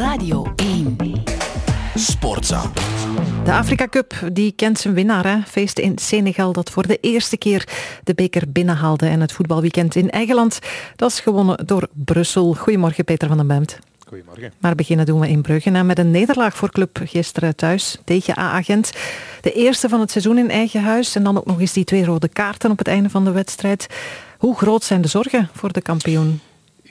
Radio 1. Sportza. De Afrika Cup die kent zijn winnaar. Hè? Feest in Senegal dat voor de eerste keer de beker binnenhaalde. En het voetbalweekend in eigen land, dat is gewonnen door Brussel. Goedemorgen Peter van den Bemt. Goedemorgen. Maar beginnen doen we in Brugge met een nederlaag voor club gisteren thuis tegen A-agent. De eerste van het seizoen in eigen huis en dan ook nog eens die twee rode kaarten op het einde van de wedstrijd. Hoe groot zijn de zorgen voor de kampioen?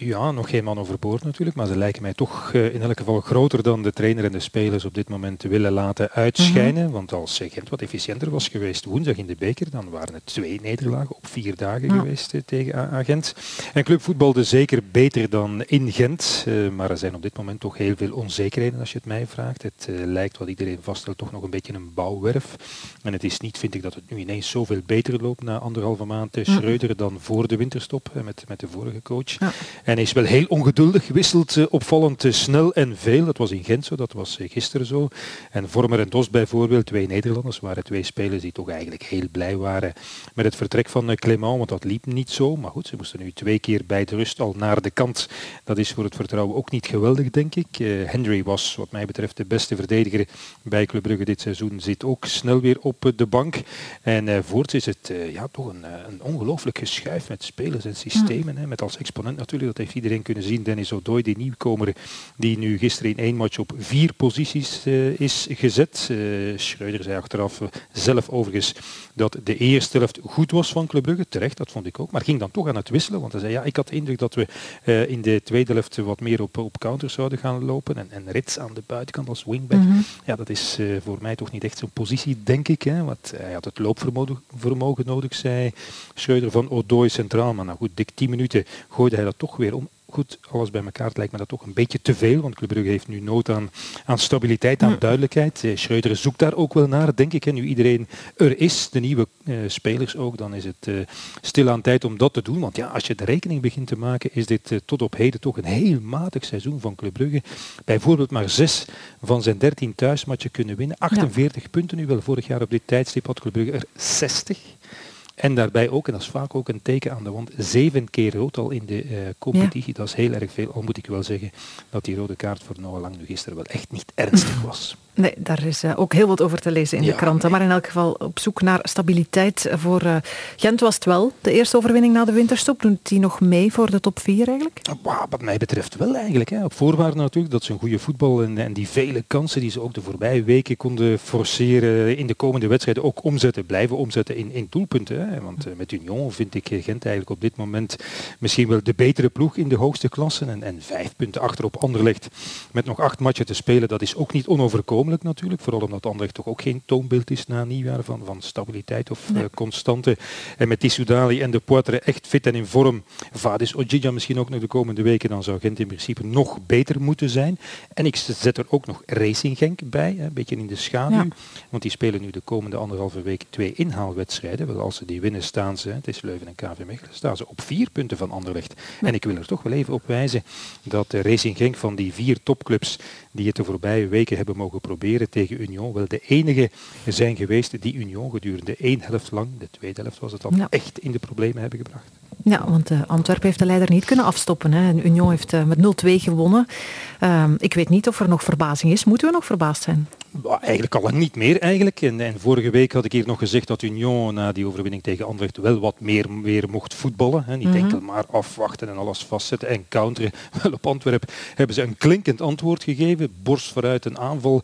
Ja, nog geen man overboord natuurlijk, maar ze lijken mij toch uh, in elk geval groter dan de trainer en de spelers op dit moment willen laten uitschijnen. Mm -hmm. Want als Gent wat efficiënter was geweest woensdag in de beker, dan waren het twee nederlagen op vier dagen ja. geweest uh, tegen A Gent. En club voetbalde zeker beter dan in Gent, uh, maar er zijn op dit moment toch heel veel onzekerheden als je het mij vraagt. Het lijkt wat iedereen vaststelt toch nog een beetje een bouwwerf. En het is niet, vind ik, dat het nu ineens zoveel beter loopt na anderhalve maand Schreuder dan voor de winterstop met, met de vorige coach. Ja. En hij is wel heel ongeduldig, wisselt uh, opvallend uh, snel en veel. Dat was in Gent zo, dat was uh, gisteren zo. En Vormer en Dos bijvoorbeeld, twee Nederlanders, waren twee spelers die toch eigenlijk heel blij waren met het vertrek van Clément, want dat liep niet zo. Maar goed, ze moesten nu twee keer bij de rust al naar de kant. Dat is voor het vertrouwen ook niet geweldig, denk ik. Henry was, wat mij betreft, de beste verdediger bij Club Brugge dit seizoen. Zit ook snel weer op de bank. En voorts is het ja, toch een, een ongelooflijk geschuif met spelers en systemen. Hè, met als exponent natuurlijk, dat heeft iedereen kunnen zien. Dennis O'Doy, die nieuwkomer, die nu gisteren in één match op vier posities is gezet. Uh, Schreuder zei achteraf zelf overigens dat de eerste helft goed was van Club Brugge. Terecht, dat vond ik ook. Maar ging dan toch aan het wisselen. Want hij zei, ja, ik had de indruk dat we in de tweede helft wat meer op, op counters zouden gaan lopen. En, en Rits aan de buitenkant als wingback. Mm -hmm. Ja, dat is voor mij toch niet echt zo'n positie, denk ik. Hè, want hij had het loopvermogen nodig, zei Schreuder van O'Doy centraal. Maar nou goed, dik 10 minuten gooide hij dat toch weer om goed, alles bij elkaar lijkt me dat toch een beetje te veel, want Club Brugge heeft nu nood aan, aan stabiliteit, aan duidelijkheid. Eh, Schreuder zoekt daar ook wel naar, denk ik. En nu iedereen er is, de nieuwe uh, spelers ook, dan is het uh, stilaan tijd om dat te doen. Want ja, als je de rekening begint te maken, is dit uh, tot op heden toch een heel matig seizoen van Club Brugge. Bijvoorbeeld maar zes van zijn dertien thuismatchen kunnen winnen. 48 ja. punten nu wel. Vorig jaar op dit tijdstip had Club Brugge er 60. En daarbij ook, en dat is vaak ook een teken aan de wand, zeven keer rood al in de uh, competitie. Ja. Dat is heel erg veel. Al moet ik wel zeggen dat die rode kaart voor Noah Lang nu gisteren wel echt niet ernstig was. Nee, daar is uh, ook heel wat over te lezen in ja, de kranten. Maar in elk geval op zoek naar stabiliteit voor uh, Gent was het wel. De eerste overwinning na de winterstop. Doet die nog mee voor de top 4 eigenlijk? Wow, wat mij betreft wel eigenlijk. Hè. Op voorwaarde natuurlijk dat ze een goede voetbal en, en, die vele kansen die ze ook de voorbije weken konden forceren in de komende wedstrijden ook omzetten, blijven omzetten in, in doelpunten. Hè. Want uh, met Union vind ik Gent eigenlijk op dit moment misschien wel de betere ploeg in de hoogste klassen. En, en vijf punten achter op Anderlecht met nog acht matchen te spelen, dat is ook niet onoverkomelijk natuurlijk. Vooral omdat Anderlecht toch ook geen toonbeeld is na nieuwjaar van, van stabiliteit of nee. uh, constante. En met Tissoudali en de Poitre echt fit en in vorm. Vadis Ojija misschien ook nog de komende weken. Dan zou Gent in principe nog beter moeten zijn. En ik zet er ook nog Racing Genk bij. Een beetje in de schaduw. Ja. Want die spelen nu de komende anderhalve week twee inhaalwedstrijden. Wel, als ze die winnen staan ze, het is Leuven en KV Mechelen, staan ze op vier punten van Anderlecht. Ja. En ik wil er toch wel even op wijzen dat Racing Genk van die vier topclubs die het de voorbije weken hebben mogen proberen tegen Union, wel de enige zijn geweest die Union gedurende één helft lang, de tweede helft was het al, ja. echt in de problemen hebben gebracht. Ja, want uh, Antwerpen heeft de leider niet kunnen afstoppen. Hè. En Union heeft uh, met 0-2 gewonnen. Uh, ik weet niet of er nog verbazing is. Moeten we nog verbaasd zijn? Eigenlijk al niet meer eigenlijk. En, en, vorige week had ik hier nog gezegd dat Union na die overwinning tegen Anderlecht wel wat meer weer mocht voetballen. Hè. Niet mm -hmm. enkel maar afwachten en alles vastzetten en counteren. Wel op Antwerpen hebben ze een klinkend antwoord gegeven. Borst vooruit een aanval.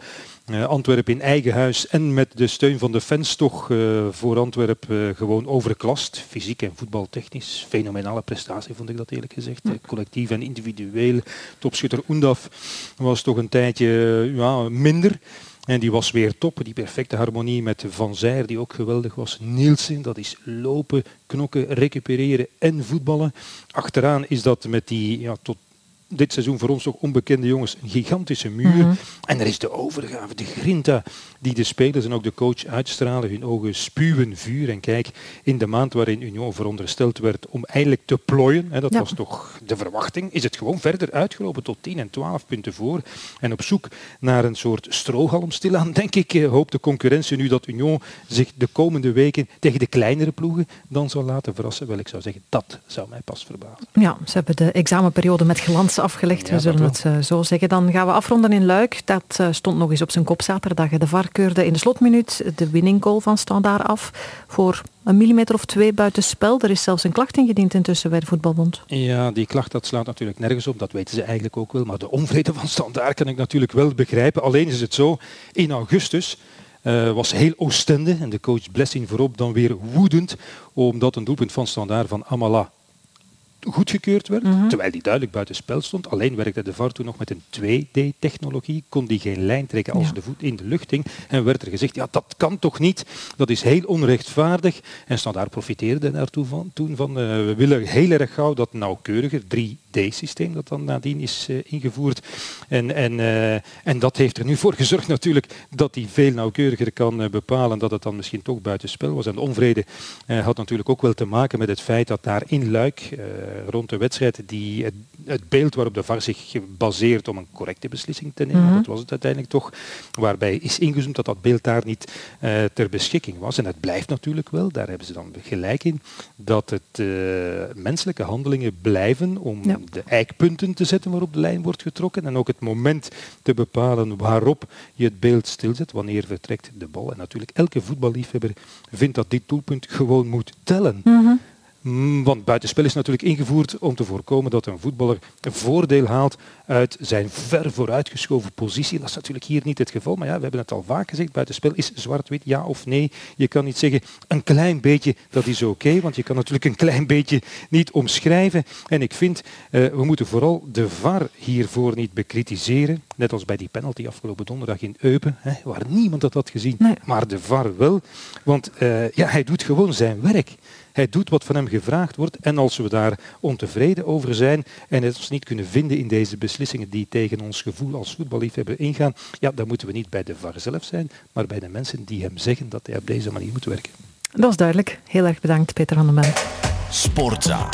Uh, Antwerpen in eigen huis en met de steun van de fans toch uh, voor Antwerpen uh, gewoon overklast. Fysiek en voetbaltechnisch. Fenomenale prestatie vond ik dat eerlijk gezegd. Ja. Collectief en individueel. Topschutter Oendaf was toch een tijdje ja, minder. En die was weer top. Die perfecte harmonie met Van Zijr, die ook geweldig was. Nielsen, dat is lopen, knokken, recupereren en voetballen. Achteraan is dat met die ja, tot dit seizoen voor ons toch onbekende jongens een gigantische muur. Mm -hmm. En er is de overgave, de grinta die de spelers en ook de coach uitstralen. Hun ogen spuwen vuur. En kijk, in de maand waarin Union verondersteld werd om eindelijk te plooien, hè, dat ja. was toch de verwachting, is het gewoon verder uitgelopen tot 10 en 12 punten voor. En op zoek naar een soort strohalm stilaan, denk ik, hoopt de concurrentie nu dat Union zich de komende weken tegen de kleinere ploegen dan zal laten verrassen. Wel, ik zou zeggen, dat zou mij pas verbazen. Ja, ze hebben de examenperiode met glans afgelegd, we zullen het uh, zo zeggen. Dan gaan we afronden in Luik. Dat uh, stond nog eens op zijn kop zaterdag. De VAR keurde in de slotminuut de winning goal van Standaard af voor een millimeter of twee buitenspel. Er is zelfs een klacht ingediend intussen bij de voetbalbond. Ja, die klacht dat slaat natuurlijk nergens op. Dat weten ze eigenlijk ook wel. Maar de onvrede van Standaard kan ik natuurlijk wel begrijpen. Alleen is het zo, in augustus uh, was heel Oostende en de coach Blessing voorop dan weer woedend omdat een doelpunt van Standaard van Amala goedgekeurd werd, mhm. terwijl die duidelijk buiten spel stond. Alleen werkte de VAR toen nog met een 2D-technologie, kon die geen lijn trekken als de voet in de lucht ging. En werd er gezegd, ja, dat kan toch niet, dat is heel onrechtvaardig. En Standaard profiteerde daartoe van, toen van, uh, we willen heel erg gauw dat nauwkeuriger 3D-systeem dat dan nadien is uh, ingevoerd. En, en, uh, en dat heeft er nu voor gezorgd natuurlijk dat hij veel nauwkeuriger kan bepalen dat het dan misschien toch buiten spel was. En de onvrede had natuurlijk ook wel te maken met het feit dat daar in Luik eh, rond de wedstrijd die het, het, beeld waarop de VAR zich baseert om een correcte beslissing te nemen, mhm. dat was het uiteindelijk toch, waarbij is ingezoomd dat dat beeld daar niet uh, ter beschikking was. En het blijft natuurlijk wel, daar hebben ze dan gelijk in, dat het uh, menselijke handelingen blijven om de eikpunten te zetten waarop de lijn wordt getrokken en ook het moment te bepalen waarop je het beeld stilzet, wanneer vertrekt de bal. En natuurlijk elke voetballiefhebber vindt dat dit doelpunt gewoon moet tellen. Mm, want buitenspel is natuurlijk ingevoerd om te voorkomen dat een voetballer een voordeel haalt uit zijn ver vooruitgeschoven positie. Dat is natuurlijk hier niet het geval, maar ja, we hebben het al vaak gezegd, buitenspel is zwart-wit, ja of nee. Je kan niet zeggen een klein beetje, dat is oké, want je kan natuurlijk een klein beetje niet omschrijven. En ik vind, uh, we moeten vooral de VAR hiervoor niet bekritiseren, net als bij die penalty afgelopen donderdag in Eupen, hè, waar niemand dat had gezien, maar de VAR wel. Want uh, ja, hij doet gewoon zijn werk. Hij doet wat van hem gevraagd wordt en als we daar ontevreden over zijn en het ons niet kunnen vinden in deze beslissingen die tegen ons gevoel als voetballiefhebber ingaan, ja, dan moeten we niet bij de VAR zelf zijn, maar bij de mensen die hem zeggen dat hij op deze manier moet werken. Dat is duidelijk. Heel erg bedankt, Peter van der. Sportza.